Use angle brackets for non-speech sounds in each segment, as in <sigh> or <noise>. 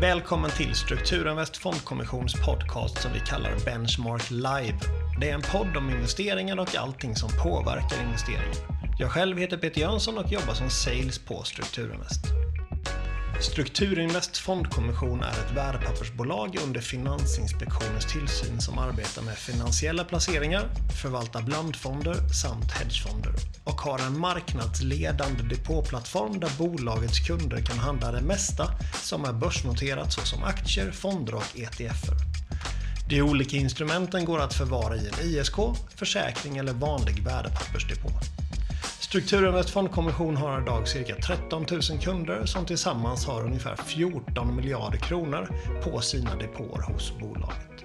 Välkommen till Strukturinvest Fondkommissions podcast som vi kallar Benchmark Live. Det är en podd om investeringar och allting som påverkar investeringar. Jag själv heter Peter Jönsson och jobbar som sales på Strukturinvest. Strukturinvest Fondkommission är ett värdepappersbolag under Finansinspektionens tillsyn som arbetar med finansiella placeringar, förvaltar blandfonder samt hedgefonder och har en marknadsledande depåplattform där bolagets kunder kan handla det mesta som är börsnoterat såsom aktier, fonder och ETFer. De olika instrumenten går att förvara i en ISK, försäkring eller vanlig värdepappersdepå. Strukturinvest Fondkommission har idag cirka 13 000 kunder som tillsammans har ungefär 14 miljarder kronor på sina depåer hos bolaget.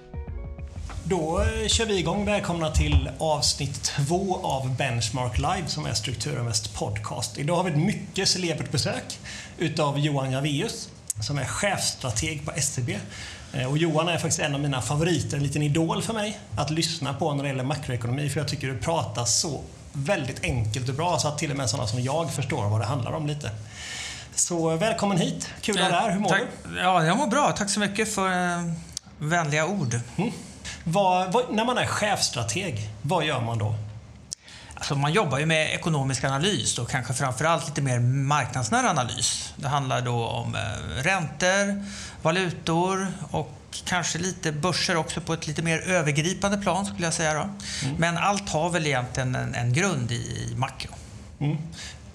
Då eh, kör vi igång. Välkomna till avsnitt två av Benchmark Live som är Strukturinvest Podcast. Idag har vi ett mycket celebert besök utav Johan Javius som är chefstrateg på SCB. Eh, och Johan är faktiskt en av mina favoriter, en liten idol för mig att lyssna på när det gäller makroekonomi för jag tycker du pratar så väldigt enkelt och bra så att till och med sådana som jag förstår vad det handlar om lite. Så välkommen hit, kul att dig här. Hur mår Tack. du? Ja, jag mår bra. Tack så mycket för eh, vänliga ord. Mm. Vad, vad, när man är chefstrateg, vad gör man då? Alltså, man jobbar ju med ekonomisk analys och kanske framförallt lite mer marknadsnära analys. Det handlar då om eh, räntor, valutor och kanske lite börser också på ett lite mer övergripande plan skulle jag säga. Då. Mm. Men allt har väl egentligen en, en grund i, i makro. Mm.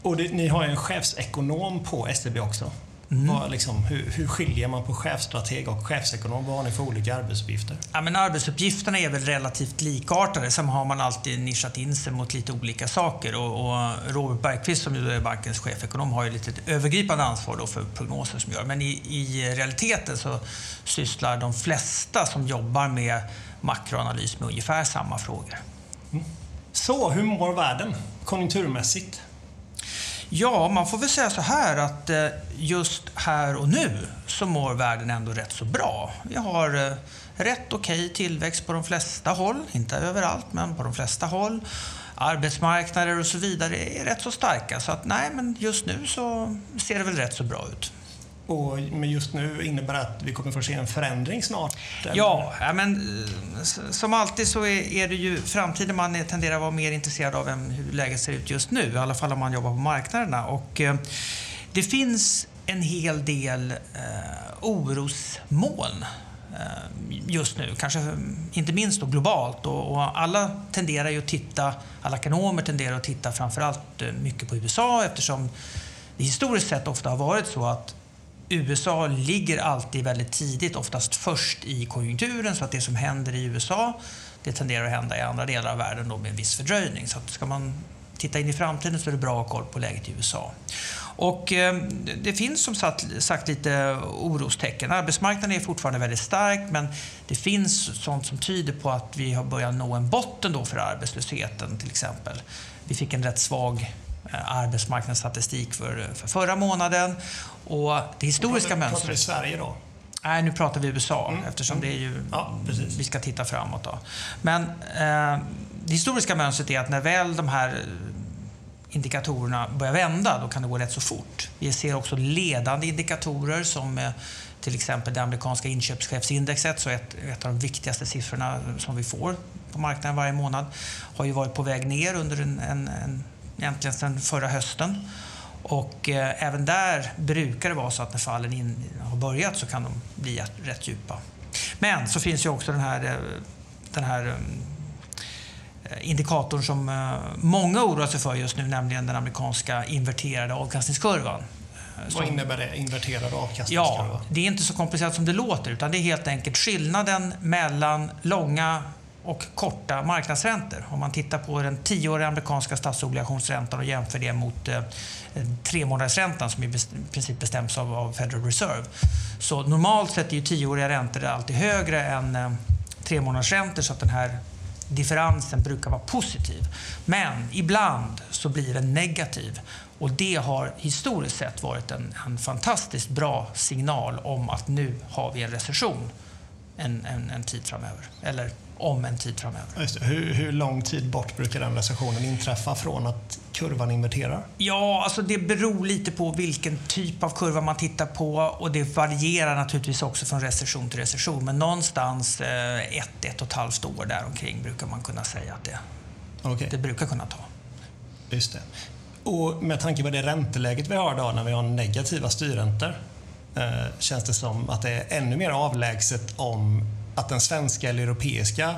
Och det, ni har ju en chefsekonom på SEB också. Mm. Vad, liksom, hur, hur, skiljer man på chefstrateg och chefsekonom? Vad har ni för olika arbetsuppgifter? Ja, men arbetsuppgifterna är väl relativt likartade. Sen har man alltid nischat in sig mot lite olika saker. Och, och Robert Bergqvist, som ju är bankens chefekonom, har ju lite ett övergripande ansvar då för prognoser som gör. Men i, i realiteten så sysslar de flesta som jobbar med makroanalys med ungefär samma frågor. Mm. Så, hur mår världen konjunkturmässigt? Ja, man får väl säga så här att eh, just här och nu så mår världen ändå rätt så bra. Vi har eh, rätt okej okay tillväxt på de flesta håll, inte överallt, men på de flesta håll. Arbetsmarknader och så vidare är rätt så starka, så att nej, men just nu så ser det väl rätt så bra ut. Och, men just nu innebär det att vi kommer få se en förändring snart? Eller? Ja, men eh, som alltid så är, det ju framtiden man tenderar att vara mer intresserad av än hur läget ser ut just nu. I alla fall om man jobbar på marknaderna. Och, eh, det finns en hel del eh, orosmoln eh, just nu. Kanske eh, inte minst då globalt. Och, och, alla tenderar ju att titta, alla ekonomer tenderar att titta framförallt eh, mycket på USA eftersom det historiskt sett ofta har varit så att USA ligger alltid väldigt tidigt, oftast först i konjunkturen, så att det som händer i USA, det tenderar att hända i andra delar av världen då med en viss fördröjning. Så att ska man titta in i framtiden så är det bra att ha koll på läget i USA. Och eh, det finns som sagt, lite orostecken. Arbetsmarknaden är fortfarande väldigt stark, men det finns sånt som tyder på att vi har börjat nå en botten då för arbetslösheten till exempel. Vi fick en rätt svag arbetsmarknadsstatistik för, för förra månaden. Och det historiska pratar, mönstret... Pratar vi Sverige då? Nej, nu pratar vi USA mm. eftersom mm. det är ju... Ja, vi ska titta framåt. Då. Men eh, det historiska mönstret är att när väl de här indikatorerna börjar vända, då kan det gå rätt så fort. Vi ser också ledande indikatorer som eh, till exempel det amerikanska inköpschefsindexet, så ett, ett av de viktigaste siffrorna som vi får på marknaden varje månad, har ju varit på väg ner under en, en, en egentligen sedan förra hösten. Och eh, även där brukar det vara så att när fallen in, har börjat så kan de bli rätt djupa. Men så finns ju också den här, eh, den här eh, indikatorn som eh, många oroar sig för just nu, nämligen den amerikanska inverterade avkastningskurvan. Vad innebär det, inverterad avkastningskurva? Ja, det är inte så komplicerat som det låter, utan det är helt enkelt skillnaden mellan långa och korta marknadsräntor. Om man tittar på den tioåriga amerikanska statsobligationsräntan och jämför det mot eh, tremånadersräntan som i princip bestäms av, av Federal Reserve. Så normalt sett är ju tioåriga räntor alltid högre än eh, tremånadersräntor så att den här differensen brukar vara positiv. Men ibland så blir den negativ och det har historiskt sett varit en, en fantastiskt bra signal om att nu har vi en recession en, en, en tid framöver. Eller om en tid framöver. Hur, hur, lång tid bort brukar den recessionen inträffa från att kurvan inverterar? Ja, alltså det beror lite på vilken typ av kurva man tittar på och det varierar naturligtvis också från recession till recession. Men någonstans eh, ett, ett och ett halvt år däromkring brukar man kunna säga att det, okay. det brukar kunna ta. Just det. Och med tanke på det ränteläget vi har idag när vi har negativa styrräntor eh, känns det som att det är ännu mer avlägset om att den svenska eller europeiska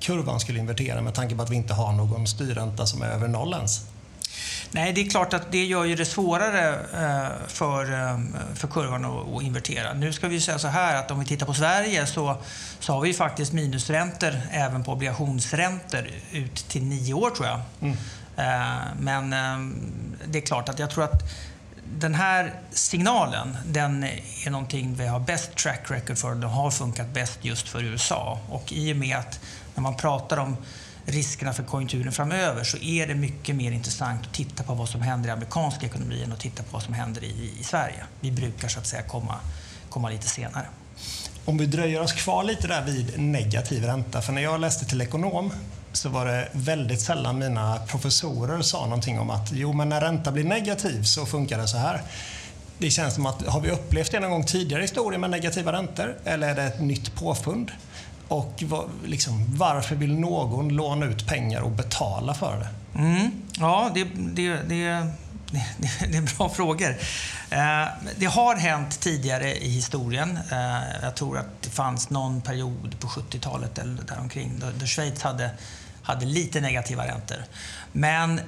kurvan skulle invertera med tanke på att vi inte har någon styrränta som är över noll ens. Nej, det är klart att det gör ju det svårare eh, för, eh, för kurvan att invertera. Nu ska vi säga så här att om vi tittar på Sverige så, så har vi faktiskt minusräntor även på obligationsräntor ut till nio år tror jag. Mm. Eh, men det är klart att jag tror att den här signalen, den är någonting vi har bäst track record för. Den har funkat bäst just för USA. Och i och med att när man pratar om riskerna för konjunkturen framöver så är det mycket mer intressant att titta på vad som händer i amerikanska ekonomin och titta på vad som händer i, i Sverige. Vi brukar så att säga komma, komma lite senare. Om vi dröjer oss kvar lite där vid negativ ränta. För när jag läste till ekonom så var det väldigt sällan mina professorer sa någonting om att jo, men när ränta blir negativ så funkar det så här. Det känns som att har vi upplevt det någon gång tidigare i historien med negativa räntor eller är det ett nytt påfund? Och var, liksom, varför vill någon låna ut pengar och betala för det? Mm. Ja, det, det, det, <laughs> det, är bra frågor. Eh, det har hänt tidigare i historien. Eh, jag tror att det fanns någon period på 70-talet eller däromkring där Schweiz hade, hade lite negativa räntor. Men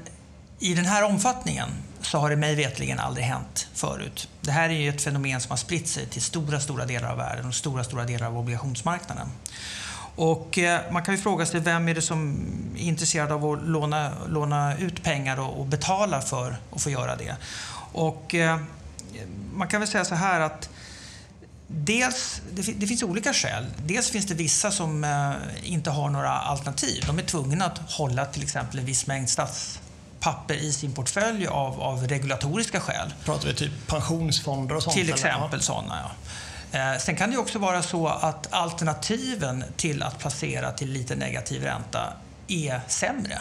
i den här omfattningen så har det mig vetligen aldrig hänt förut. Det här är ju ett fenomen som har spritt sig till stora, stora delar av världen och stora, stora delar av obligationsmarknaden. Och eh, man kan ju fråga sig vem är det som är intresserad av att låna, låna ut pengar och, och betala för att få göra det. Och eh, man kan väl säga så här att Dels, det, finns olika skäl. Dels finns det vissa som eh, inte har några alternativ. De är tvungna att hålla till exempel en viss mängd stats papper i sin portfölj av, av regulatoriska skäl. Pratar vi typ pensionsfonder och sånt? Till exempel sådana, ja. Eh, sen kan det också vara så att alternativen till att placera till lite negativ ränta är sämre.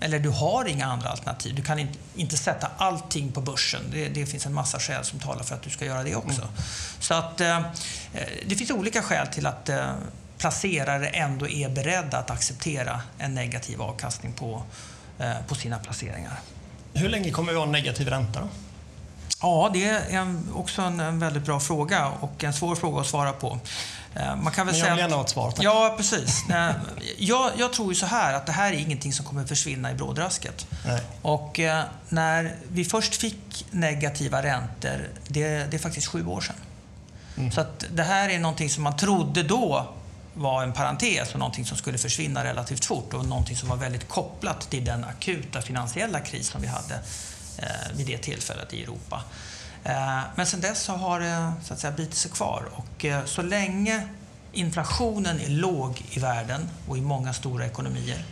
Eller du har inga andra alternativ. Du kan inte sätta allting på börsen. Det, det finns en massa skäl som talar för att du ska göra det också. Mm. Så att eh, eh det finns olika skäl till att eh, placerare ändå är beredda att acceptera en negativ avkastning på, eh, på sina placeringar. Hur länge kommer vi ha negativ ränta? Då? Ja, det är en, också en, en, väldigt bra fråga och en svår fråga att svara på. Eh, man kan väl Men jag vill gärna ha ett svar, tack. Ja, precis. Jag, jag, tror ju så här att det här är ingenting som kommer försvinna i brådrasket. Nej. Och eh, när vi först fick negativa räntor, det, det är faktiskt sju år sedan. Mm. Så att det här är någonting som man trodde då var en parentes och någonting som skulle försvinna relativt fort och någonting som var väldigt kopplat till den akuta finansiella kris som vi hade Eh, vid det tillfället i Europa. Eh, men sen dess så har det så att säga, bitit sig kvar och eh, så länge inflationen är låg i världen och i många stora ekonomier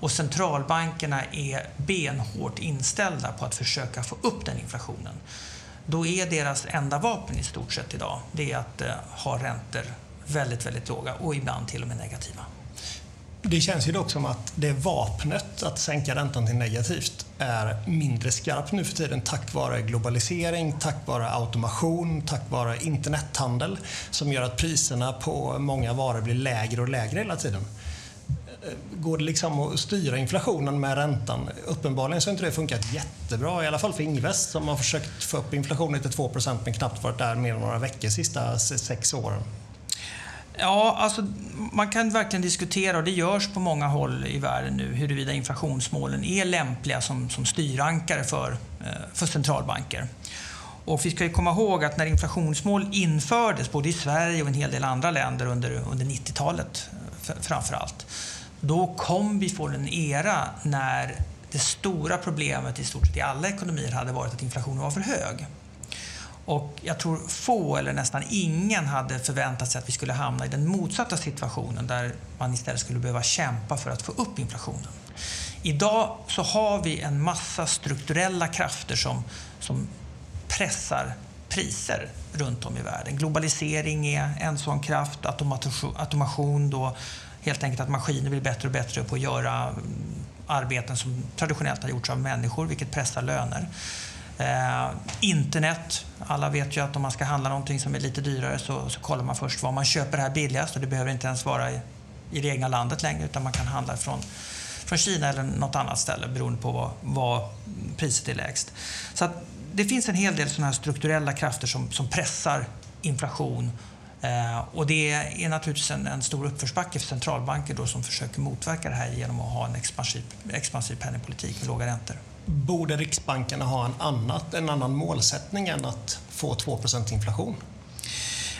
och centralbankerna är benhårt inställda på att försöka få upp den inflationen. Då är deras enda vapen i stort sett idag det är att eh, ha räntor väldigt, väldigt låga och ibland till och med negativa. Det känns ju dock som att det vapnet att sänka räntan till negativt är mindre skarpt nu för tiden tack vare globalisering, tack vare automation, tack vare internethandel som gör att priserna på många varor blir lägre och lägre hela tiden. Går det liksom att styra inflationen med räntan? Uppenbarligen så har inte det funkat jättebra, i alla fall för Invest som har försökt få upp inflationen till 2 men knappt varit där mer än några veckor de sista sex åren. Ja, alltså, man kan verkligen diskutera, och det görs på många håll i världen nu, huruvida inflationsmålen är lämpliga som, som styrankare för, eh, för centralbanker. Och vi ska komma ihåg att när inflationsmål infördes, både i Sverige och en hel del andra länder under, under 90-talet framför allt, då kom vi från en era när det stora problemet i stort sett i alla ekonomier hade varit att inflationen var för hög. Och jag tror få eller nästan ingen hade förväntat sig att vi skulle hamna i den motsatta situationen där man istället skulle behöva kämpa för att få upp inflationen. Idag så har vi en massa strukturella krafter som, som pressar priser runt om i världen. Globalisering är en sån kraft, automation, då, helt enkelt att maskiner blir bättre och bättre på att göra mm, arbeten som traditionellt har gjorts av människor, vilket pressar löner. Eh, internet. Alla vet ju att om man ska handla någonting som är lite dyrare så, så kollar man först var man köper det här billigast och det behöver inte ens vara i, i det egna landet längre utan man kan handla från, från Kina eller något annat ställe beroende på vad, vad priset är lägst. Så att det finns en hel del sådana här strukturella krafter som, som pressar inflation eh, och det är naturligtvis en, en, stor uppförsbacke för centralbanker då som försöker motverka det här genom att ha en expansiv, expansiv penningpolitik med låga räntor. Borde Riksbankerna ha en, annat, en annan målsättning än att få 2% inflation?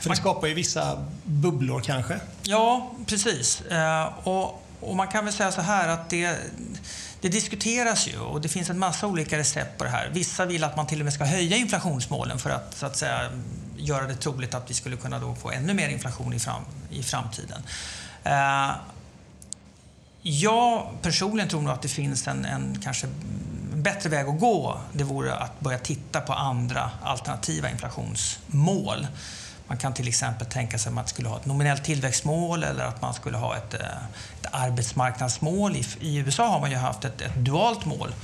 För det skapar ju vissa bubblor kanske. Ja, precis. Eh, och, och man kan väl säga så här att det, det diskuteras ju och det finns en massa olika recept på det här. Vissa vill att man till och med ska höja inflationsmålen för att, så att säga, göra det troligt att vi skulle kunna då få ännu mer inflation i, fram, i framtiden. Eh, jag personligen tror nog att det finns en, en kanske bättre väg att gå. Det vore att börja titta på andra alternativa inflationsmål. Man kan till exempel tänka sig att man skulle ha ett nominellt tillväxtmål eller att man skulle ha ett, eh, ett arbetsmarknadsmål. I, I, USA har man ju haft ett, ett dualt mål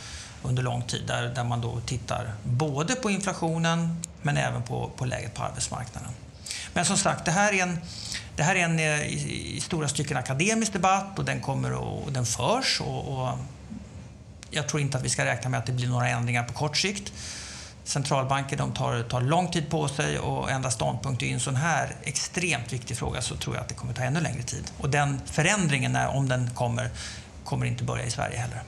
under lång tid där, där man då tittar både på inflationen men även på, på läget på arbetsmarknaden. Men som sagt, det här är en, det här är en eh, i, i stora stycken akademisk debatt och den, kommer och, och den förs. Och, och, jag tror inte att vi ska räkna med att det blir några ändringar på kort sikt. Centralbanker de tar, tar lång tid på sig och ändra ståndpunkt i en sån här extremt viktig fråga så tror jag att det kommer ta ännu längre tid. Och den förändringen, om den kommer, kommer inte börja i Sverige heller.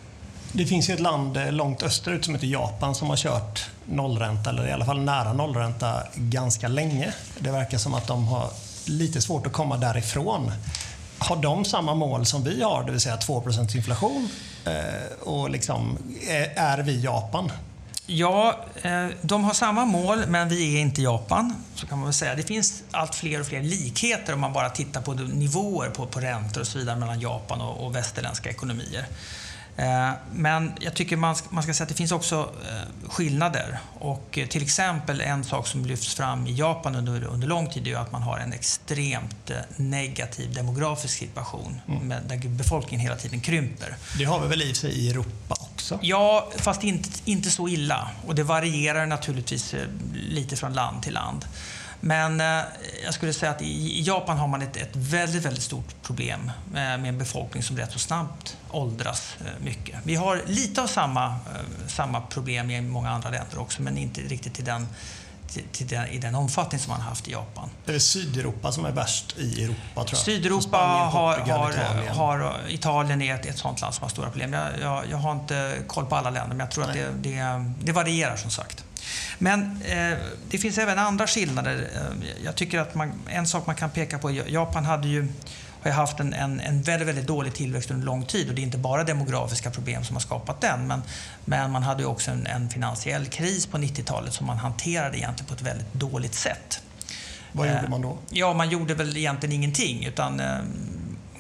Det finns ju ett land eh, långt österut som heter Japan som har kört nollränta, eller i alla fall nära nollränta, ganska länge. Det verkar som att de har lite svårt att komma därifrån. Har de samma mål som vi har, det vill säga 2% inflation? Eh, och liksom, eh, är vi Japan? Ja, eh, de har samma mål, men vi är inte Japan. Så kan man väl säga. Det finns allt fler och fler likheter om man bara tittar på nivåer på, på räntor och så vidare mellan Japan och, och västerländska ekonomier. Eh, men jag tycker man ska, man ska säga att det finns också eh, skillnader. Och till exempel en sak som lyfts fram i Japan under, under lång tid är att man har en extremt negativ demografisk situation mm. där befolkningen hela tiden krymper. Det har vi väl i sig i Europa också? Ja, fast inte, inte så illa. Och det varierar naturligtvis eh, lite från land till land. Men eh, jag skulle säga att i Japan har man ett, ett väldigt, väldigt stort problem med, med en befolkning som rätt så snabbt åldras eh, mycket. Vi har lite av samma, eh, samma problem i många andra länder också, men inte riktigt till den till, den, i den omfattning som man haft i Japan. Det är Sydeuropa som är värst i Europa, tror jag. Sydeuropa Spanien, har, har, Italien. har... Italien är ett, ett sånt land som har stora problem. Jag, jag, jag har inte koll på alla länder, men jag tror Nej. att det, det, det varierar som sagt. Men eh, det finns även andra skillnader. Eh, jag tycker att man, en sak man kan peka på, Japan hade ju har haft en, en, en väldigt, väldigt dålig tillväxt under lång tid och det är inte bara demografiska problem som har skapat den. Men, men man hade också en, en finansiell kris på 90-talet som man hanterade egentligen på ett väldigt dåligt sätt. Vad gjorde man då? Eh, ja, man gjorde väl egentligen ingenting. Utan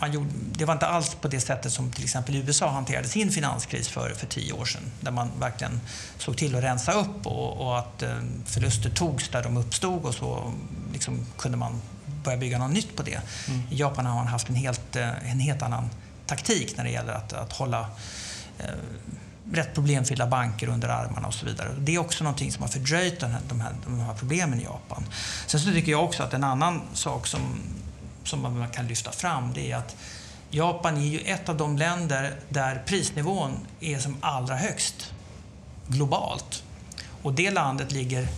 man gjorde, det var inte alls på det sättet som till exempel USA hanterade sin finanskris för, för tio år sedan. Där man verkligen såg till att rensa upp och, och att eh, förluster togs där de uppstod och så liksom kunde man börja bygga något nytt på det. Mm. I Japan har man haft en helt, eh, en helt annan taktik när det gäller att, att hålla eh, rätt problemfyllda banker under armarna och så vidare. Det är också någonting som har fördröjt den här, de, här, de här problemen i Japan. Sen så tycker jag också att en annan sak som som man kan lyfta fram det är att Japan är ju ett av de länder där prisnivån är som allra högst globalt. Och det landet ligger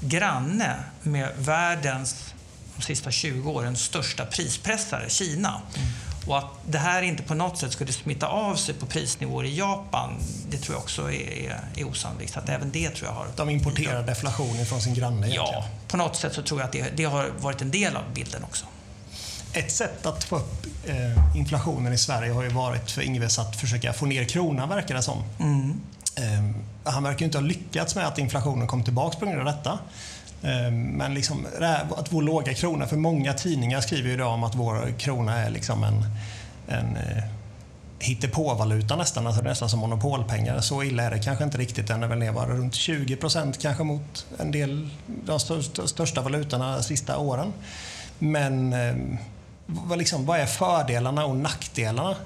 granne med världens, de sista 20 åren, största prispressare, Kina. Mm. Och att det här inte på något sätt skulle smitta av sig på prisnivåer i Japan, det tror jag också är, är, är osannolikt. Så att även det tror jag har... De importerar deflation från sin granne egentligen. Ja, på något sätt så tror jag att det, det har varit en del av bilden också. Ett sätt att få upp eh, inflationen i Sverige har ju varit för Ingves att försöka få ner kronan, verkar det som. Mm. Eh, han verkar inte ha lyckats med att inflationen kom tillbaka på grund av detta. Eh, men liksom, att vår låga krona, för många tidningar skriver ju idag om att vår krona är liksom en, en eh, hittepåvaluta nästan, alltså nästan som monopolpengar. Så illa är det kanske inte riktigt. Den är väl ner bara runt 20 procent kanske mot en del, de största valutorna de sista åren. Men ehm, vad, liksom, vad är fördelarna och nackdelarna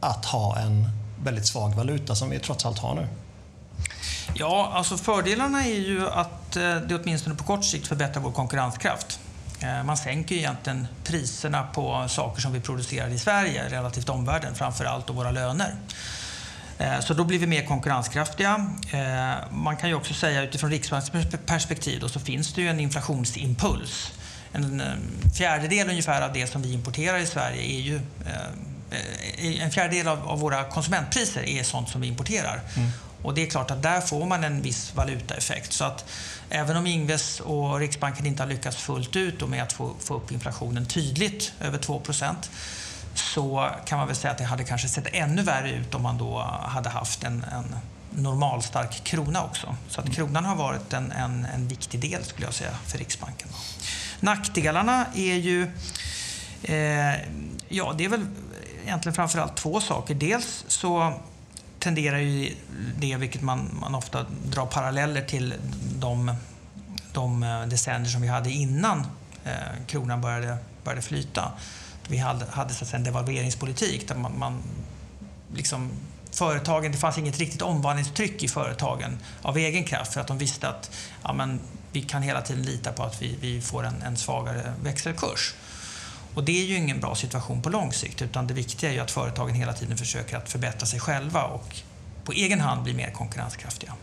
att ha en väldigt svag valuta som vi trots allt har nu? Ja, alltså fördelarna är ju att eh, det åtminstone på kort sikt förbättrar vår konkurrenskraft. Eh, man sänker ju egentligen priserna på saker som vi producerar i Sverige relativt omvärlden, framför allt våra löner. Eh, så då blir vi mer konkurrenskraftiga. Man kan ju också säga utifrån Riksbankens perspektiv då, så finns det ju en inflationsimpuls. En fjärdedel ungefär av det som vi importerar i Sverige är ju en fjärdedel av, våra konsumentpriser är sånt som vi importerar. Mm. Och det är klart att där får man en viss valutaeffekt. Så att även om Ingves och Riksbanken inte har lyckats fullt ut med att få, få upp inflationen tydligt över 2% så kan man väl säga att det hade kanske sett ännu värre ut om man då hade haft en, en normalstark krona också. Så att kronan har varit en, en, en viktig del skulle jag säga för Riksbanken. Nackdelarna är ju eh, Ja, det är väl egentligen framförallt två saker. Dels så tenderar ju det, vilket man, man ofta drar paralleller till de, de eh, decennier som vi hade innan eh, kronan började, började flyta. Vi hade, hade så att säga, en devalveringspolitik där man, man liksom, företagen, det fanns inget riktigt omvandlingstryck i företagen av egen kraft för att de visste att ja, men, vi kan hela tiden lita på att vi, vi får en, en svagare växelkurs. Och det är ju ingen bra situation på lång sikt utan det viktiga är ju att företagen hela tiden försöker att förbättra sig själva och på egen hand bli mer konkurrenskraftiga.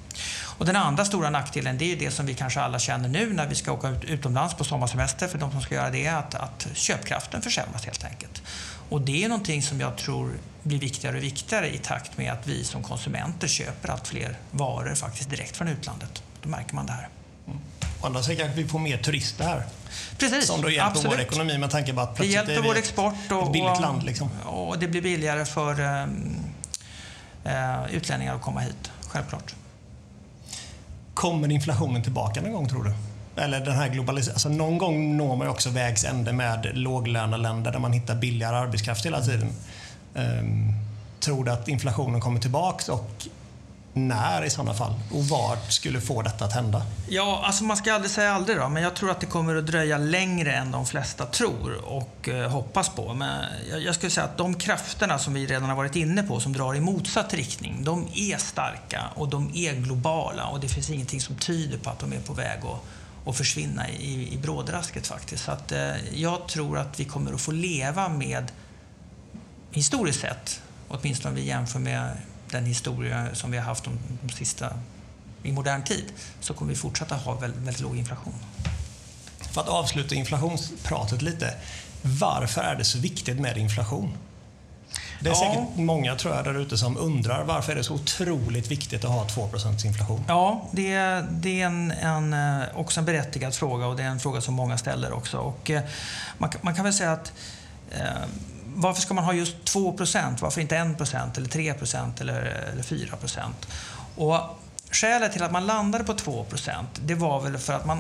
Och den andra stora nackdelen det är ju det som vi kanske alla känner nu när vi ska åka utomlands på sommarsemester för de som ska göra det, att, att köpkraften försämras helt enkelt. Och det är någonting som jag tror blir viktigare och viktigare i takt med att vi som konsumenter köper allt fler varor faktiskt direkt från utlandet. Då märker man det här. Mm. Andra sidan kanske vi får mer turister här. Precis, som då hjälper absolut. vår ekonomi med tanke på att det hjälper vår export och, ett billigt land. Liksom. och det blir billigare för um, uh, utlänningar att komma hit, självklart. Kommer inflationen tillbaka någon gång tror du? Eller den här globaliseringen. Alltså någon gång når man ju också vägs ände med låglöneländer där man hittar billigare arbetskraft hela tiden. Um, tror du att inflationen kommer tillbaks och när i sådana fall? Och vad skulle få detta att hända? Ja, alltså man ska aldrig säga aldrig då, men jag tror att det kommer att dröja längre än de flesta tror och eh, hoppas på. Men jag, jag skulle säga att de krafterna som vi redan har varit inne på, som drar i motsatt riktning, de är starka och de är globala och det finns ingenting som tyder på att de är på väg att, att försvinna i, i brådrasket faktiskt. Så att, eh, jag tror att vi kommer att få leva med, historiskt sett, åtminstone om vi jämför med den historia som vi har haft de, de sista, i modern tid, så kommer vi fortsätta ha väldigt, väldigt låg inflation. För att avsluta inflationspratet lite. Varför är det så viktigt med inflation? Det är ja. säkert många tror jag där ute som undrar varför är det så otroligt viktigt att ha 2 inflation? Ja, det är, det är en, en, eh, också en berättigad fråga och det är en fråga som många ställer också. Och, eh, man, man kan väl säga att eh, varför ska man ha just 2 procent? Varför inte 1 eller 3 eller, eller 4 procent? Och Skälet till att man landade på 2 procent det var väl för att man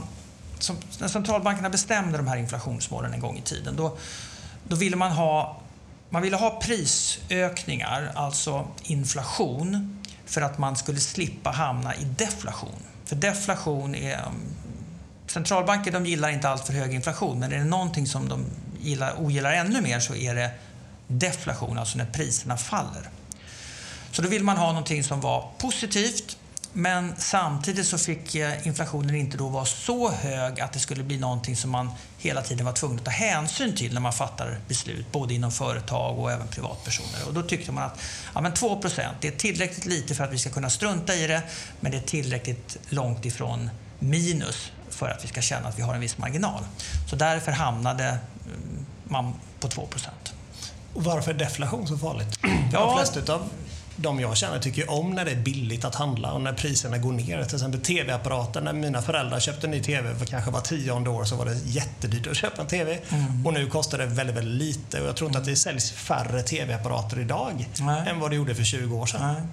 som, när centralbankerna bestämde de här inflationsmålen en gång i tiden, då, då ville man ha, man ville ha prisökningar, alltså inflation, för att man skulle slippa hamna i deflation. För deflation är... Um, centralbanker de gillar inte allt för hög inflation, men är det någonting som de gillar, ogillar ännu mer så är det deflation, alltså när priserna faller. Så då vill man ha någonting som var positivt men samtidigt så fick eh, inflationen inte då vara så hög att det skulle bli någonting som man hela tiden var tvungen att ta hänsyn till när man fattar beslut, både inom företag och även privatpersoner. Och då tyckte man att ja, men 2 det är tillräckligt lite för att vi ska kunna strunta i det, men det är tillräckligt långt ifrån minus för att vi ska känna att vi har en viss marginal. Så därför hamnade mm, man på 2 och varför är deflation så farligt? <clears throat> Ja. De flesta av de jag känner tycker om när det är billigt att handla och när priserna går ner. Till exempel TV-apparater. När mina föräldrar köpte en ny TV för kanske var tionde år så var det jättedyrt att köpa en TV. Mm. Och nu kostar det väldigt, väldigt lite. Och jag tror inte att det säljs färre TV-apparater idag Nej. än vad det gjorde för 20 år sedan. Nej.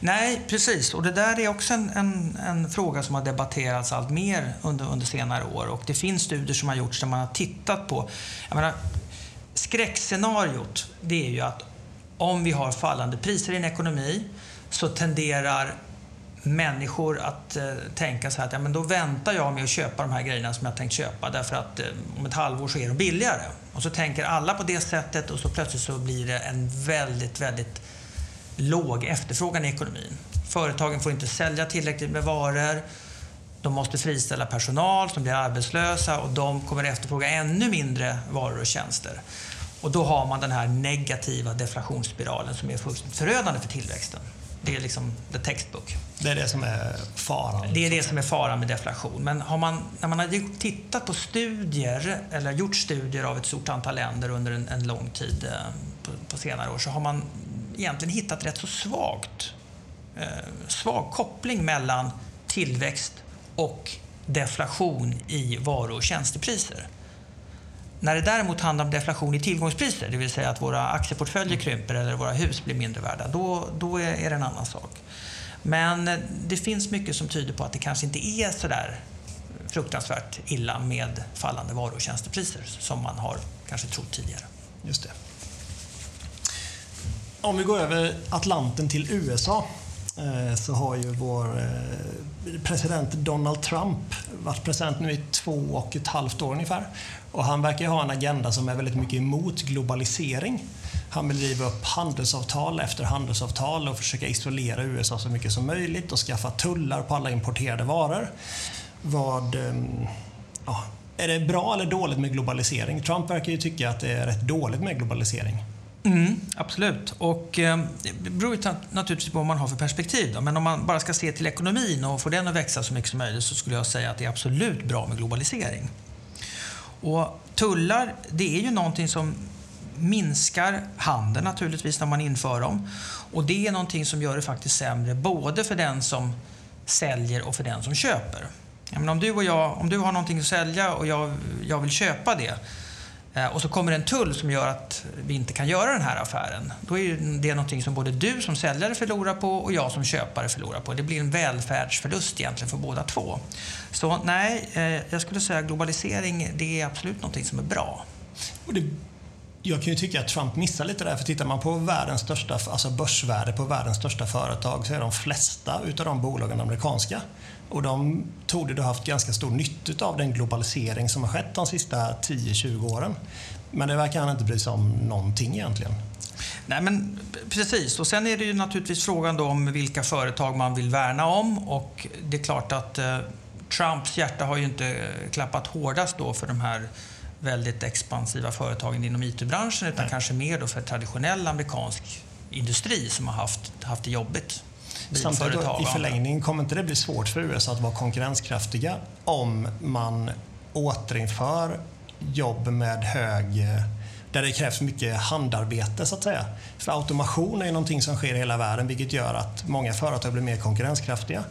Nej, precis. Och det där är också en, en, en, fråga som har debatterats allt mer under, under senare år. Och det finns studier som har gjorts där man har tittat på... Jag menar, skräckscenariot, det är ju att om vi har fallande priser i en ekonomi så tenderar människor att eh, tänka så här att ja, men då väntar jag med att köpa de här grejerna som jag tänkt köpa därför att eh, om ett halvår så är de billigare. Och så tänker alla på det sättet och så plötsligt så blir det en väldigt, väldigt låg efterfrågan i ekonomin. Företagen får inte sälja tillräckligt med varor. De måste friställa personal som blir arbetslösa och de kommer efterfråga ännu mindre varor och tjänster. Och då har man den här negativa deflationsspiralen som är fullständigt förödande för tillväxten. Det är liksom the textbook. Det är det som är faran? Det är det som är faran med deflation. Men har man, när man har tittat på studier, eller gjort studier av ett stort antal länder under en, en lång tid eh, på, på, senare år, så har man egentligen hittat rätt så svagt, eh, svag koppling mellan tillväxt och deflation i varu och tjänstepriser. När det däremot handlar om deflation i tillgångspriser, det vill säga att våra aktieportföljer krymper eller våra hus blir mindre värda, då, då är det en annan sak. Men det finns mycket som tyder på att det kanske inte är så där fruktansvärt illa med fallande varu och tjänstepriser som man har kanske trott tidigare. Just det. Om vi går över Atlanten till USA Eh, så har ju vår eh, president Donald Trump varit president nu i två och ett halvt år ungefär. Och han verkar ha en agenda som är väldigt mycket emot globalisering. Han vill riva upp handelsavtal efter handelsavtal och försöka isolera USA så mycket som möjligt och skaffa tullar på alla importerade varor. Vad... Ehm, ja, är det bra eller dåligt med globalisering? Trump verkar ju tycka att det är rätt dåligt med globalisering. Mm, absolut. Och, eh, det beror ju naturligtvis på vad man har för perspektiv. Då. Men om man bara ska se till ekonomin och få den att växa så mycket som möjligt så skulle jag säga att det är absolut bra med globalisering. Och tullar, det är ju någonting som minskar handeln naturligtvis när man inför dem. Och det är någonting som gör det faktiskt sämre både för den som säljer och för den som köper. Men om, du och jag, om du har någonting att sälja och jag, jag vill köpa det Eh, och så kommer en tull som gör att vi inte kan göra den här affären. Då är det någonting som både du som säljare förlorar på och jag som köpare förlorar på. Det blir en välfärdsförlust egentligen för båda två. Så nej, eh, jag skulle säga globalisering, det är absolut någonting som är bra. Och det, jag kan ju tycka att Trump missar lite där, för tittar man på världens största, alltså börsvärde på världens största företag så är de flesta utav de bolagen amerikanska. Och de tog det haft ganska stor nytta av den globalisering som har skett de sista 10-20 åren. Men det verkar han inte bry sig om någonting egentligen. Nej, men precis. Och sen är det ju naturligtvis frågan då om vilka företag man vill värna om. Och det är klart att eh, Trumps hjärta har ju inte klappat hårdast då för de här väldigt expansiva företagen inom IT-branschen utan Nej. kanske mer då för traditionell amerikansk industri som har haft, haft det jobbigt. Samtidigt i förlängningen kommer inte det bli svårt för USA att vara konkurrenskraftiga om man återinför jobb med hög där det krävs mycket handarbete så att säga. För automation är någonting som sker i hela världen vilket gör att många företag blir mer konkurrenskraftiga.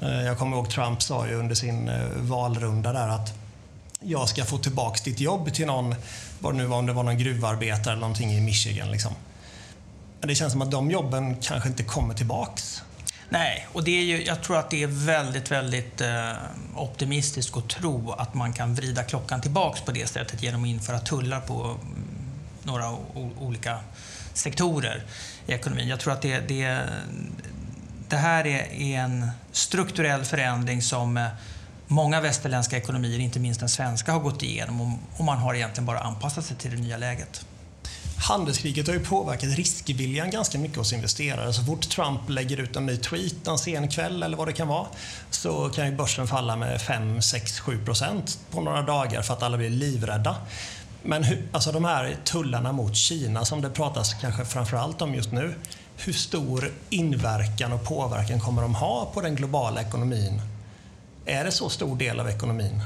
Eh, jag kommer ihåg Trump sa ju under sin eh, valrunda där att jag ska få tillbaks ditt jobb till någon, vad det nu var, om det var någon gruvarbetare eller någonting i Michigan. Liksom. Det känns som att de jobben kanske inte kommer tillbaks. Nej, och det är ju, jag tror att det är väldigt, väldigt eh, optimistiskt att tro att man kan vrida klockan tillbaks på det sättet genom att införa tullar på mm, några olika sektorer i ekonomin. Jag tror att det, det, det här är, är en strukturell förändring som eh, många västerländska ekonomier, inte minst den svenska, har gått igenom och man har egentligen bara anpassat sig till det nya läget. Handelskriget har ju påverkat riskviljan ganska mycket hos investerare. Så fort Trump lägger ut en ny tweet en sen kväll eller vad det kan vara så kan ju börsen falla med 5, 6, 7 procent på några dagar för att alla blir livrädda. Men hur, alltså de här tullarna mot Kina som det pratas kanske framförallt om just nu. Hur stor inverkan och påverkan kommer de ha på den globala ekonomin? Är det så stor del av ekonomin?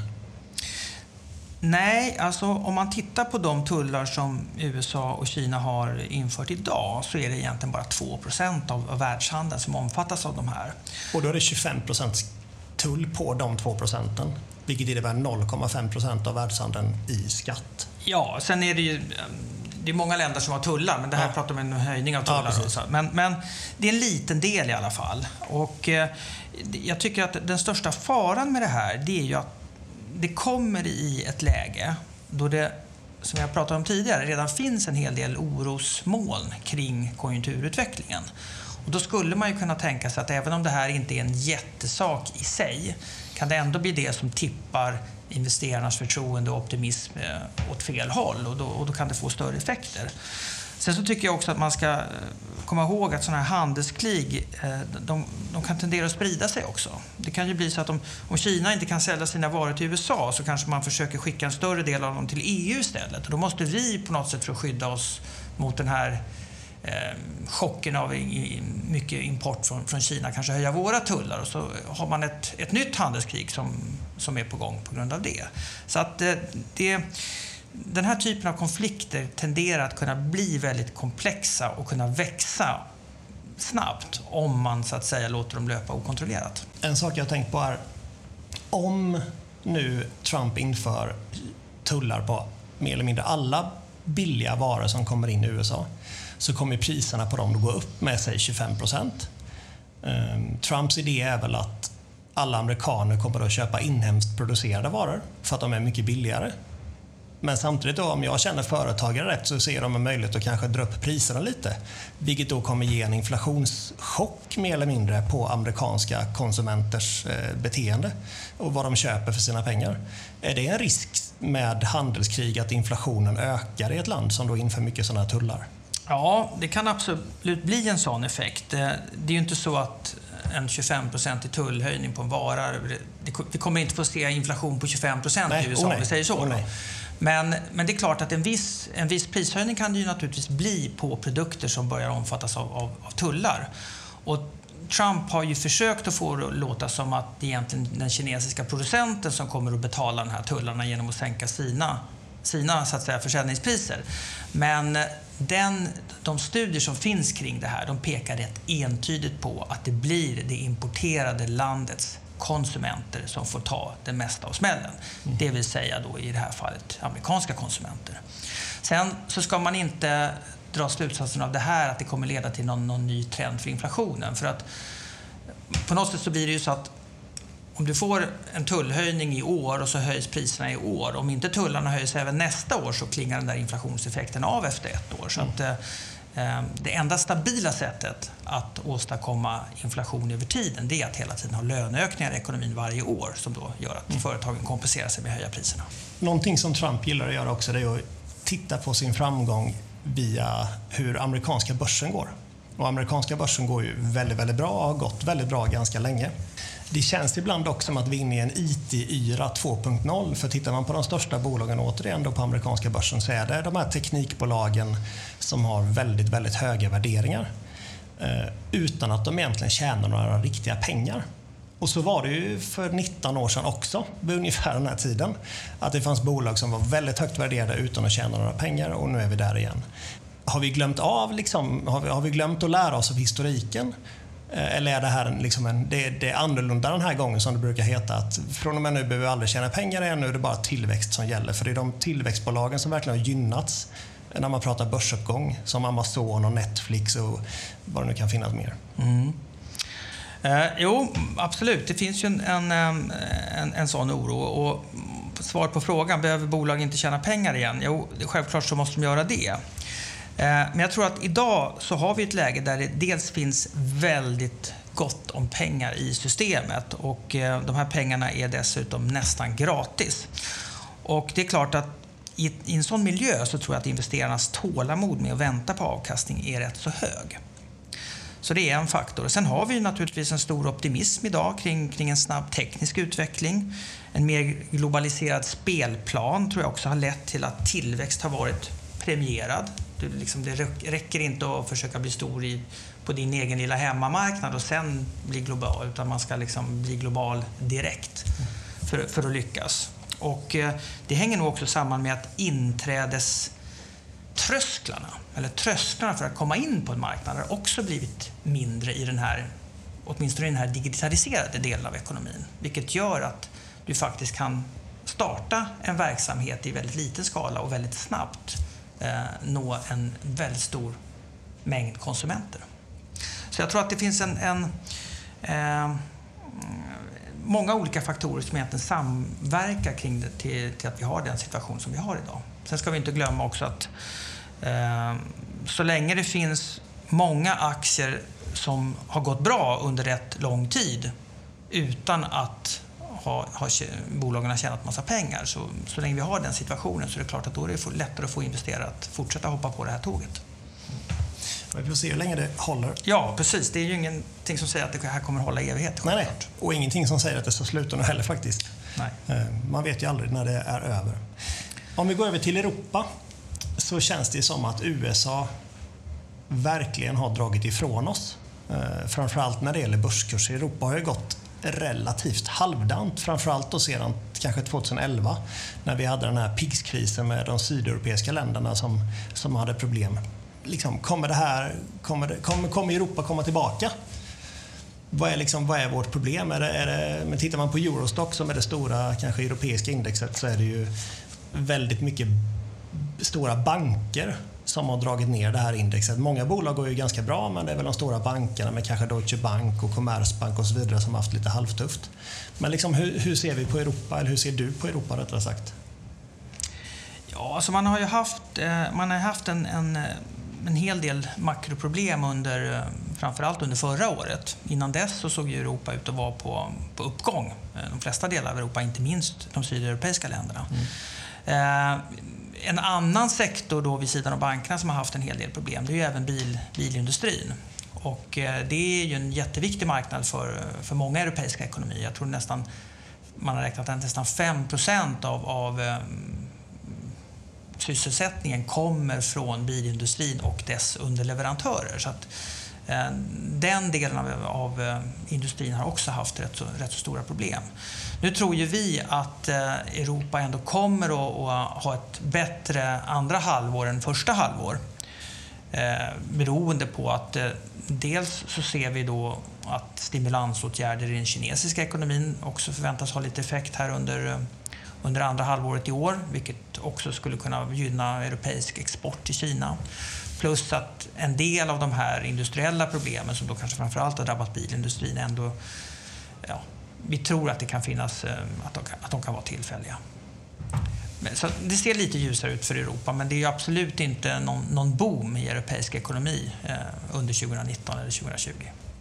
Nej, alltså om man tittar på de tullar som USA och Kina har infört idag så är det egentligen bara 2 av, av världshandeln som omfattas av de här. Och då är det 25% tull på de 2 procenten, vilket innebär 0,5% av världshandeln i skatt. Ja, sen är det ju det är många länder som har tullar, men det här ja. pratar om en höjning av tullar. Ja, men, men, det är en liten del i alla fall. Och eh, jag tycker att den största faran med det här, det är ju att det kommer i ett läge då det, som jag pratade om tidigare, redan finns en hel del orosmoln kring konjunkturutvecklingen. Och då skulle man ju kunna tänka sig att även om det här inte är en jättesak i sig kan det ändå bli det som tippar investerarnas förtroende och optimism eh, åt fel håll och då, och då kan det få större effekter. Sen så tycker jag också att man ska eh, komma ihåg att sådana här handelskrig, eh, de, de, kan tendera att sprida sig också. Det kan ju bli så att om, om, Kina inte kan sälja sina varor till USA så kanske man försöker skicka en större del av dem till EU istället. Och då måste vi på något sätt för att skydda oss mot den här eh, chocken av i, mycket import från, från Kina kanske höja våra tullar och så har man ett, ett nytt handelskrig som, som är på gång på grund av det. Så att eh, det den här typen av konflikter tenderar att kunna bli väldigt komplexa och kunna växa snabbt om man så att säga låter dem löpa okontrollerat. En sak jag har tänkt på är om nu Trump inför tullar på mer eller mindre alla billiga varor som kommer in i USA så kommer priserna på dem att gå upp med sig 25 procent. Ehm, Trumps idé är väl att alla amerikaner kommer att köpa inhemskt producerade varor för att de är mycket billigare. Men samtidigt då, om jag känner företagare rätt så ser de en möjlighet att kanske dra upp priserna lite. Vilket då kommer ge en inflationschock mer eller mindre på amerikanska konsumenters eh, beteende och vad de köper för sina pengar. Är det en risk med handelskrig att inflationen ökar i ett land som då inför mycket sådana här tullar? Ja, det kan absolut bli en sån effekt. Eh, det är ju inte så att en 25-procentig tullhöjning på en vara, vi kommer inte få se inflation på 25 procent i USA, om vi säger så. Oh, men, men det är klart att en viss, en viss prishöjning kan det ju naturligtvis bli på produkter som börjar omfattas av, av, av tullar. Och Trump har ju försökt att få det att låta som att det är egentligen den kinesiska producenten som kommer att betala de här tullarna genom att sänka sina, sina så att säga, försäljningspriser. Men den, de studier som finns kring det här de pekar rätt entydigt på att det blir det importerade landets konsumenter som får ta det mesta av smällen. Mm. Det vill säga då i det här fallet amerikanska konsumenter. Sen så ska man inte dra slutsatsen av det här att det kommer leda till någon, någon ny trend för inflationen. För att på något sätt så blir det ju så att om du får en tullhöjning i år och så höjs priserna i år. Om inte tullarna höjs även nästa år så klingar den där inflationseffekten av efter ett år. Så att, eh, Eh, det enda stabila sättet att åstadkomma inflation över tiden det är att hela tiden ha löneökningar i ekonomin varje år som då gör att mm. företagen kompenserar sig med höja priserna. Någonting som Trump gillar att göra också det är att titta på sin framgång via hur amerikanska börsen går. Och amerikanska börsen går ju väldigt, väldigt bra och har gått väldigt bra ganska länge. Det känns ibland också som att vi är inne i en IT-yra 2.0. För tittar man på de största bolagen återigen då på amerikanska börsen så är det de här teknikbolagen som har väldigt, väldigt höga värderingar. Eh, utan att de egentligen tjänar några riktiga pengar. Och så var det ju för 19 år sedan också, vid ungefär den här tiden. Att det fanns bolag som var väldigt högt värderade utan att tjäna några pengar och nu är vi där igen. Har vi glömt av, liksom, har, vi, har vi glömt att lära oss av historiken? Eh, eller är det här liksom en, det, det, är annorlunda den här gången som det brukar heta att från och med nu behöver vi aldrig tjäna pengar igen, nu är det bara tillväxt som gäller. För det är de tillväxtbolagen som verkligen har gynnats när man pratar börsuppgång som Amazon och Netflix och vad det nu kan finnas mer. Mm. Eh, jo, absolut. Det finns ju en, en, en, en sån oro. Och svar på frågan, behöver bolag inte tjäna pengar igen? Jo, självklart så måste de göra det. Eh, men jag tror att idag så har vi ett läge där det dels finns väldigt gott om pengar i systemet och eh, de här pengarna är dessutom nästan gratis. Och det är klart att i, en sån miljö så tror jag att investerarnas tålamod med att vänta på avkastning är rätt så hög. Så det är en faktor. Sen har vi naturligtvis en stor optimism idag kring, kring en snabb teknisk utveckling. En mer globaliserad spelplan tror jag också har lett till att tillväxt har varit premierad. Du, liksom, det räcker inte att försöka bli stor i, på din egen lilla hemmamarknad och sen bli global, utan man ska liksom bli global direkt för, för att lyckas. Och eh, det hänger nog också samman med att inträdeströsklarna, eller trösklarna för att komma in på en marknad, har också blivit mindre i den här, åtminstone i den här digitaliserade delen av ekonomin. Vilket gör att du faktiskt kan starta en verksamhet i väldigt liten skala och väldigt snabbt Eh, nå en väldigt stor mängd konsumenter. Så jag tror att det finns en, en eh, många olika faktorer som egentligen samverkar kring det till, till, att vi har den situation som vi har idag. Sen ska vi inte glömma också att eh, så länge det finns många aktier som har gått bra under rätt lång tid utan att ha, ha, bolagen har tjänat massa pengar. Så, så länge vi har den situationen så är det klart att då är det lättare att få investerare att fortsätta hoppa på det här tåget. Vi får se hur länge det håller. Ja, precis. Det är ju ingenting som säger att det här kommer hålla i evighet. Nej, nej. Och ingenting som säger att det ska sluta nu heller faktiskt. Nej. Eh, man vet ju aldrig när det är över. Om vi går över till Europa så känns det som att USA verkligen har dragit ifrån oss. Eh, framförallt när det gäller börskurser. Europa har ju gått relativt halvdant, framförallt då sedan kanske 2011 när vi hade den här PIGS-krisen med de sydeuropeiska länderna som, som hade problem. Liksom, kommer, det här, kommer, det, kommer, kommer Europa komma tillbaka? Vad är, liksom, vad är vårt problem? Är det, är det, men tittar man på Eurostock som är det stora kanske europeiska indexet så är det ju väldigt mycket stora banker som har dragit ner det här indexet. Många bolag går ju ganska bra, men det är väl de stora bankerna med kanske Deutsche Bank och Commerzbank och så vidare som har haft lite halvtufft. Men liksom, hur, hur ser vi på Europa, eller hur ser du på Europa rättare sagt? Ja, alltså man har ju haft, eh, man har haft en, en, en hel del makroproblem under, eh, framförallt under förra året. Innan dess så såg ju Europa ut att vara på, på uppgång. Eh, de flesta delar av Europa, inte minst de sydeuropeiska länderna. Mm. Eh, en annan sektor då vid sidan av bankerna som har haft en hel del problem, det är ju även bil, bilindustrin. Och eh, det är ju en jätteviktig marknad för, för många europeiska ekonomier. Jag tror nästan, man har räknat att nästan 5 av, av eh, sysselsättningen kommer från bilindustrin och dess underleverantörer. Så att, Eh, Eh, den delen av, av eh, industrin har också haft rätt så, rätt så stora problem. Nu tror ju vi att eh, Europa ändå kommer att, att ha ett bättre andra halvår än första halvår. beroende på att dels så ser vi då att stimulansåtgärder i den kinesiska ekonomin också förväntas ha lite effekt här under, under andra halvåret i år, vilket också skulle kunna gynna europeisk export till Kina. Plus att en del av de här industriella problemen som då kanske framförallt har drabbat bilindustrin ändå, ja, vi tror att det kan finnas, eh, att de att de kan vara tillfälliga. Så det ser lite ljusare ut för Europa, men det är absolut inte någon, någon boom i europeisk ekonomi eh, under 2019 eller 2020.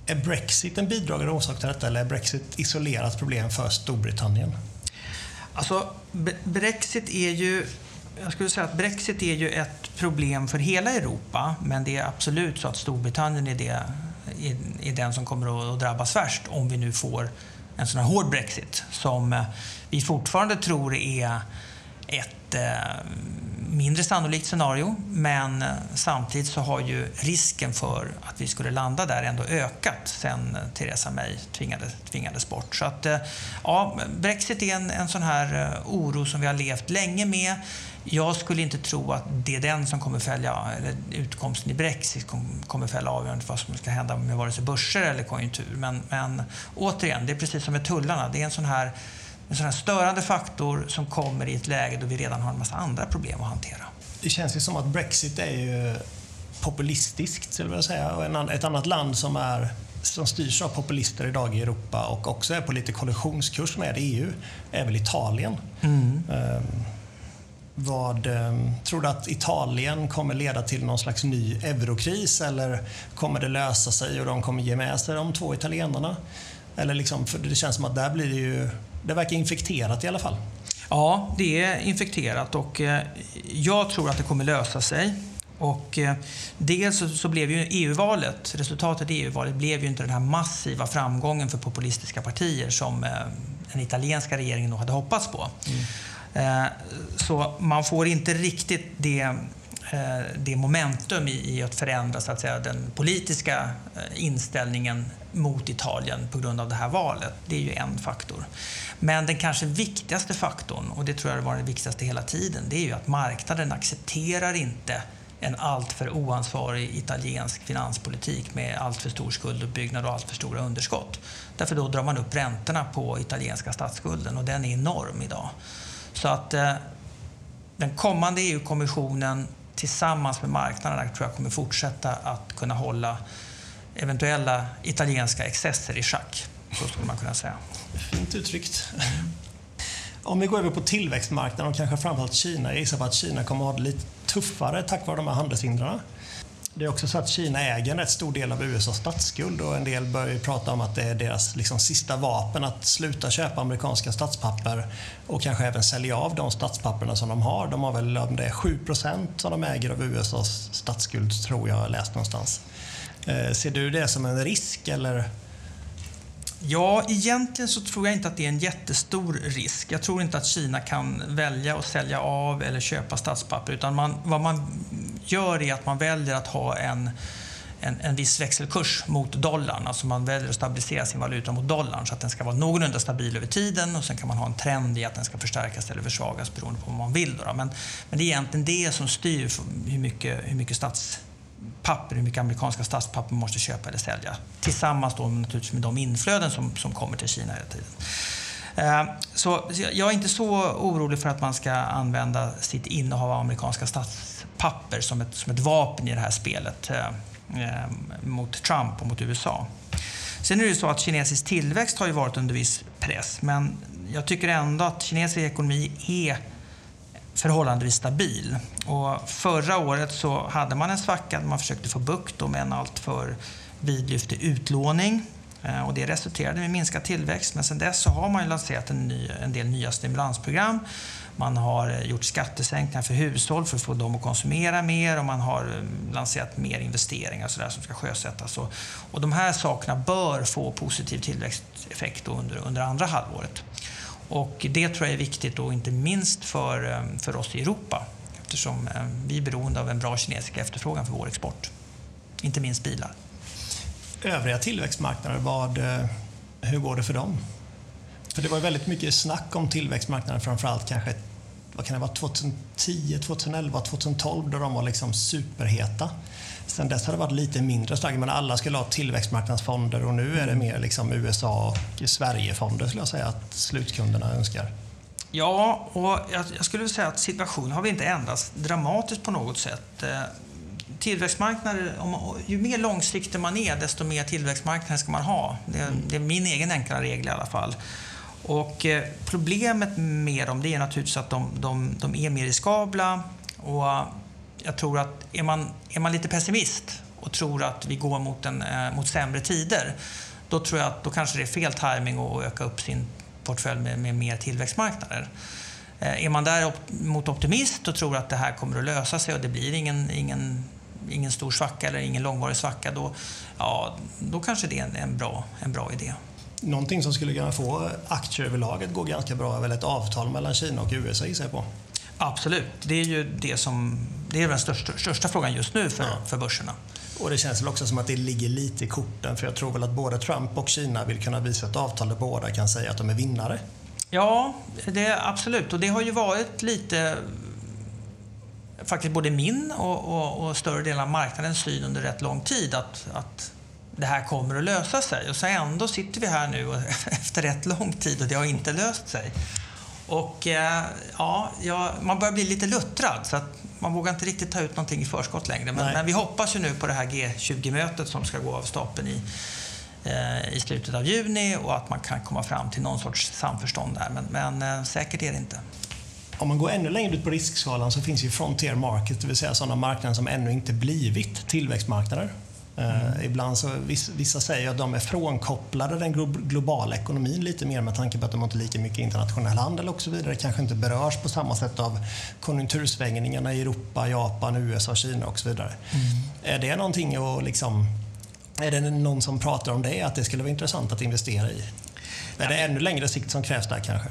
Är Brexit en bidragande orsak till detta eller är Brexit isolerat problem för Storbritannien? Alltså, Brexit är ju jag skulle säga att Brexit är ju ett problem för hela Europa, men det är absolut så att Storbritannien är, det, är, den som kommer att drabbas värst om vi nu får en sån här hård Brexit som eh, vi fortfarande tror är ett eh, mindre sannolikt scenario, men eh, samtidigt så har ju risken för att vi skulle landa där ändå ökat sen eh, Theresa May tvingades, tvingades bort. Så att, eh, ja, Brexit är en, en sån här oro som vi har levt länge med. Jag skulle inte tro att det är den som kommer följa, eller utkomsten i Brexit kommer fälla avgörandet vad som ska hända med vare sig börser eller konjunktur. Men, men återigen, det är precis som med tullarna. Det är en sån här en sån här störande faktor som kommer i ett läge då vi redan har en massa andra problem att hantera. Det känns ju som att Brexit är ju populistiskt, skulle jag säga. Och ett annat land som, är, som styrs av populister idag i Europa och också är på lite kollisionskurs med EU är väl Italien. Mm. Um, vad, ehm, tror du att Italien kommer leda till någon slags ny eurokris eller kommer det lösa sig och de kommer ge med sig de två italienarna? Eller liksom, för det känns som att där blir det ju... Det verkar infekterat i alla fall. Ja, det är infekterat och eh, jag tror att det kommer lösa sig. Och eh, dels så, blev ju EU-valet, resultatet i EU-valet blev ju inte den här massiva framgången för populistiska partier som eh, den italienska regeringen nog hade hoppats på. Mm. Så man får inte riktigt det, det momentum i att förändra så att säga, den politiska inställningen mot Italien på grund av det här valet. Det är ju en faktor. Men den kanske viktigaste faktorn, och det tror jag var den viktigaste hela tiden, det är ju att marknaden accepterar inte en alltför oansvarig italiensk finanspolitik med alltför stor skulduppbyggnad och alltför stora underskott. Därför då drar man upp räntorna på italienska statsskulden och den är enorm idag. Så att eh, den kommande EU-kommissionen tillsammans med marknaderna tror jag kommer fortsätta att kunna hålla eventuella italienska excesser i schack. Så skulle man kunna säga. Fint uttryckt. Om vi går över på tillväxtmarknaden och kanske framförallt Kina. Jag gissar på att Kina kommer att ha det lite tuffare tack vare de här handelshindren. Det är också så att Kina äger en rätt stor del av USAs statsskuld och en del börjar ju prata om att det är deras liksom sista vapen att sluta köpa amerikanska statspapper och kanske även sälja av de statspapperna som de har. De har väl om det är 7% som de äger av USAs statsskuld, tror jag läst någonstans. Eh, ser du det som en risk eller? Ja, egentligen så tror jag inte att det är en jättestor risk. Jag tror inte att Kina kan välja att sälja av eller köpa statspapper. Utan man, vad man gör är att man väljer att ha en, en, en viss växelkurs mot dollarn. Alltså man väljer att stabilisera sin valuta mot dollarn så att den ska vara någorlunda stabil över tiden och sen kan man ha en trend i att den ska förstärkas eller försvagas beroende på vad man vill. Då. Men, men det är egentligen det som styr hur mycket, hur mycket stats papper, hur mycket amerikanska statspapper man måste köpa eller sälja. Tillsammans då naturligtvis med de inflöden som, som kommer till Kina hela tiden. Eh, så jag är inte så orolig för att man ska använda sitt innehav av amerikanska statspapper som ett, som ett vapen i det här spelet eh, eh mot Trump och mot USA. Sen är det så att kinesisk tillväxt har ju varit under viss press, men jag tycker ändå att kinesisk ekonomi är förhållandevis stabil. Och förra året så hade man en svacka där man försökte få bukt med en alltför vidlyftig utlåning. Eh, och det resulterade i minskad tillväxt. Men sedan dess så har man lanserat en, ny, en del nya stimulansprogram. Man har eh, gjort skattesänkningar för hushåll för att få dem att konsumera mer och man har eh, lanserat mer investeringar så där som ska sjösättas. Och, och de här sakerna bör få positiv tillväxteffekt under, under andra halvåret. Och det tror jag är viktigt, och inte minst för, eh, för oss i Europa eftersom eh, vi är beroende av en bra kinesisk efterfrågan för vår export. Inte minst bilar. Övriga tillväxtmarknader, vad, eh, hur går det för dem? För det var väldigt mycket snack om tillväxtmarknaden, framförallt kanske vad kan det vara, 2010, 2011, 2012 då de var liksom superheta. Sen dess har det varit lite mindre starkt, men alla skulle ha tillväxtmarknadsfonder och nu är det mer liksom USA och Sverigefonder skulle jag säga att slutkunderna önskar. Ja, och jag skulle säga att situationen har vi inte ändrats dramatiskt på något sätt. Eh, tillväxtmarknader, ju mer långsiktig man är, desto mer tillväxtmarknader ska man ha. Det, är, det är min egen enkla regel i alla fall. Och eh, problemet med dem det är naturligtvis att de, de, de är mer riskabla och jag tror att är man, är man lite pessimist och tror att vi går mot, en, eh, mot sämre tider, då tror jag att då kanske det är fel timing att öka upp sin portfölj med, med mer tillväxtmarknader. Eh, är man däremot optimist och tror att det här kommer att lösa sig och det blir ingen, ingen, ingen stor svacka eller ingen långvarig svacka, då, ja, då kanske det är en, en, bra, en bra idé. Någonting som skulle kunna få aktier överlag att gå ganska bra är väl ett avtal mellan Kina och USA gissar jag på? Absolut. Det är ju det som, det är den största, största frågan just nu för, ja. för börserna. Och det känns väl också som att det ligger lite i korten, för jag tror väl att både Trump och Kina vill kunna visa ett avtal där båda kan säga att de är vinnare. Ja, det är absolut. Och det har ju varit lite faktiskt både min och, och, och större delen av marknadens syn under rätt lång tid att, att det här kommer att lösa sig. Och så ändå sitter vi här nu <laughs> efter rätt lång tid och det har inte löst sig. Och eh, ja, man börjar bli lite luttrad så att man vågar inte riktigt ta ut någonting i förskott längre. Men, men vi hoppas ju nu på det här G20-mötet som ska gå av stapeln i, eh, i slutet av juni och att man kan komma fram till någon sorts samförstånd där. Men, men eh, säkert är det inte. Om man går ännu längre ut på riskskalan så finns ju frontier market, det vill säga sådana marknader som ännu inte blivit tillväxtmarknader. Mm. ibland så, vissa säger att de är frånkopplade den globala ekonomin lite mer med tanke på att de inte har lika mycket internationell handel och så vidare. Kanske inte berörs på samma sätt av konjunktursvängningarna i Europa, Japan, USA, Kina och så vidare. Mm. Är det någonting att liksom är det någon som pratar om det, att det skulle vara intressant att investera i? Är det ännu längre sikt som krävs där kanske?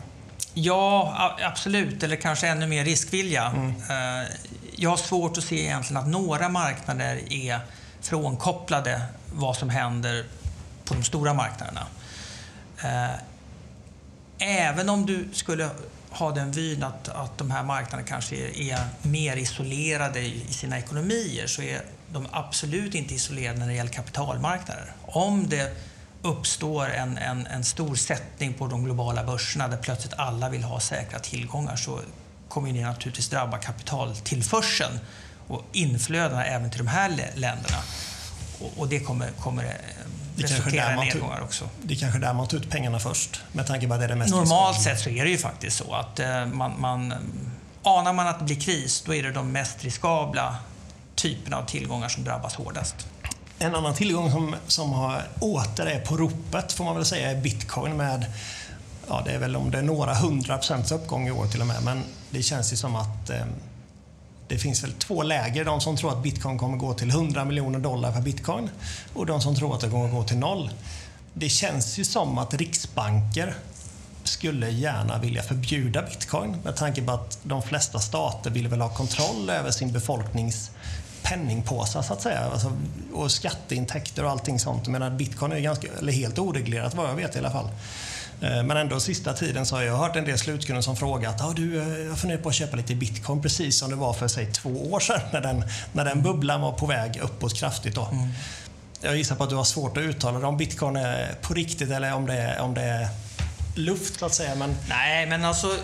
Ja, absolut. Eller kanske ännu mer riskvilja. Mm. Eh, jag har svårt att se egentligen att några marknader är frånkopplade vad som händer på de stora marknaderna. Eh, även om du skulle ha den vyn att, att de här marknaderna kanske är, är mer isolerade i, i sina ekonomier så är de absolut inte isolerade när det gäller kapitalmarknader. Om det uppstår en, en, en stor sättning på de globala börserna där plötsligt alla vill ha säkra tillgångar så kommer det naturligtvis drabba kapitaltillförseln och inflödena även till de här länderna. Och, och det kommer, kommer eh, det resultera i nedgångar också. Det är kanske där man tar ut pengarna först, med tanke på att det är det mest Normalt sett så är det ju faktiskt så att eh, man, man, anar man att det blir kris, då är det de mest riskabla typerna av tillgångar som drabbas hårdast. En annan tillgång som, som har åter är på ropet får man väl säga är bitcoin med ja, det är väl om det är några hundra procents uppgång i år till och med, men det känns ju som att eh, det finns väl två läger. De som tror att bitcoin kommer gå till 100 miljoner dollar per bitcoin och de som tror att det kommer gå till noll. Det känns ju som att riksbanker skulle gärna vilja förbjuda bitcoin med tanke på att de flesta stater vill väl ha kontroll över sin befolknings penningpåsar så att säga. Alltså, och skatteintäkter och allting sånt. Jag menar, bitcoin är ganska, eller helt oreglerat vad jag vet i alla fall. Eh, men ändå sista tiden så har jag hört en del slutkunder som frågat ah, du, eh, jag funderar på att köpa lite bitcoin precis som det var för säg två år sedan när den, när den bubblan var på väg uppåt kraftigt. Då. Mm. Jag gissar på att du har svårt att uttala det om bitcoin är på riktigt eller om det är, om det är luft så att säga. Men... Nej, men alltså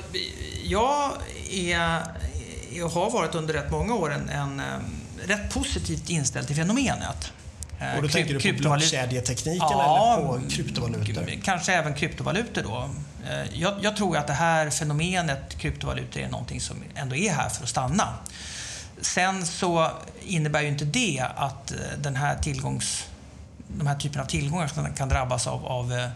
jag är, jag har varit under rätt många år en, en rätt positivt inställd till fenomenet. Eh, och då tänker du på blockkedjetekniken ja, eller på kryptovalutor? Kanske även kryptovalutor då. Eh, jag, jag, tror att det här fenomenet kryptovalutor är någonting som ändå är här för att stanna. Sen så innebär ju inte det att eh, den här tillgångs, de här typen av tillgångar kan drabbas av, av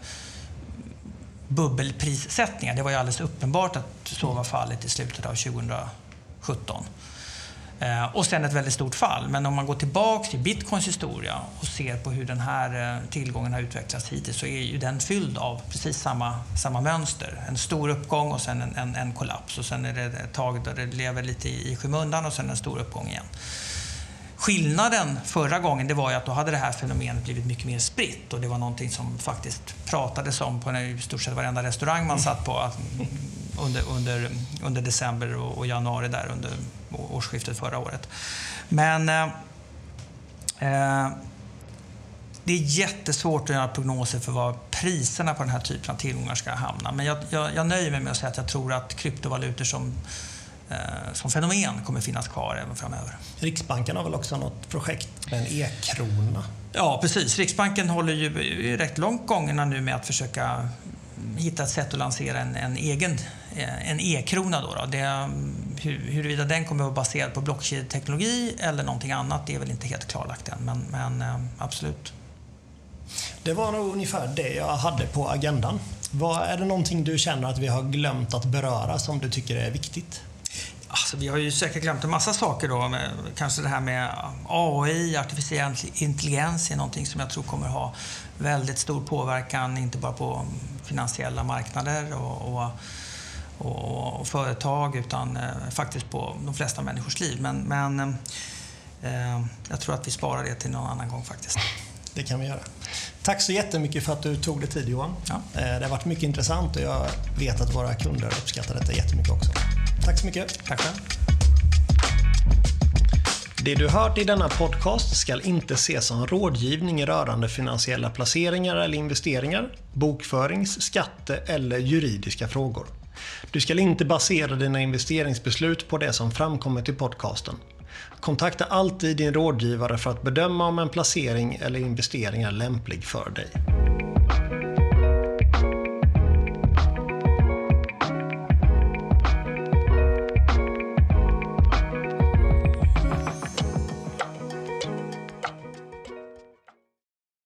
bubbelprissättningar. Det var ju alldeles uppenbart att så var fallet i slutet av 2017. Eh, och sen ett väldigt stort fall. Men om man går tillbaks till bitcoins historia och ser på hur den här eh, tillgången har utvecklats hittills så är ju den fylld av precis samma, samma mönster. En stor uppgång och sen en, en, en kollaps. Och sen är det ett tag där det lever lite i, i skymundan och sen en stor uppgång igen. Skillnaden förra gången det var ju att då hade det här fenomenet blivit mycket mer spritt och det var någonting som faktiskt pratades om på i stort sett varenda restaurang man satt på under, under, under december och, januari där under årsskiftet förra året. Men eh, eh, det är jättesvårt att göra prognoser för var priserna på den här typen av tillgångar ska hamna. Men jag, jag, jag nöjer mig med att säga att jag tror att kryptovalutor som eh, som fenomen kommer finnas kvar även framöver. Riksbanken har väl också något projekt med en e-krona? Ja, precis. Riksbanken håller ju rätt långt gångerna nu med att försöka hitta ett sätt att lansera en, en egen en e-krona. Då, då. Det, hur, huruvida den kommer att vara baserad på blockkedjeteknologi eller någonting annat, det är väl inte helt klarlagt än. Men, men eh, absolut. Det var nog ungefär det jag hade på agendan. Vad Är det någonting du känner att vi har glömt att beröra som du tycker är viktigt? Alltså, vi har ju säkert glömt en massa saker då. Med, kanske det här med AI, artificiell intelligens, är någonting som jag tror kommer ha väldigt stor påverkan, inte bara på finansiella marknader och, och, och, och företag, utan eh, faktiskt på de flesta människors liv. Men, men eh, jag tror att vi sparar det till någon annan gång faktiskt. Det kan vi göra. Tack så jättemycket för att du tog dig tid Johan. Ja. Eh, det har varit mycket intressant och jag vet att våra kunder uppskattar detta jättemycket också. Tack så mycket. Tack själv. Det du hört i denna podcast ska inte ses som rådgivning rörande finansiella placeringar eller investeringar, bokförings-, skatte eller juridiska frågor. Du ska inte basera dina investeringsbeslut på det som framkommit i podcasten. Kontakta alltid din rådgivare för att bedöma om en placering eller investering är lämplig för dig.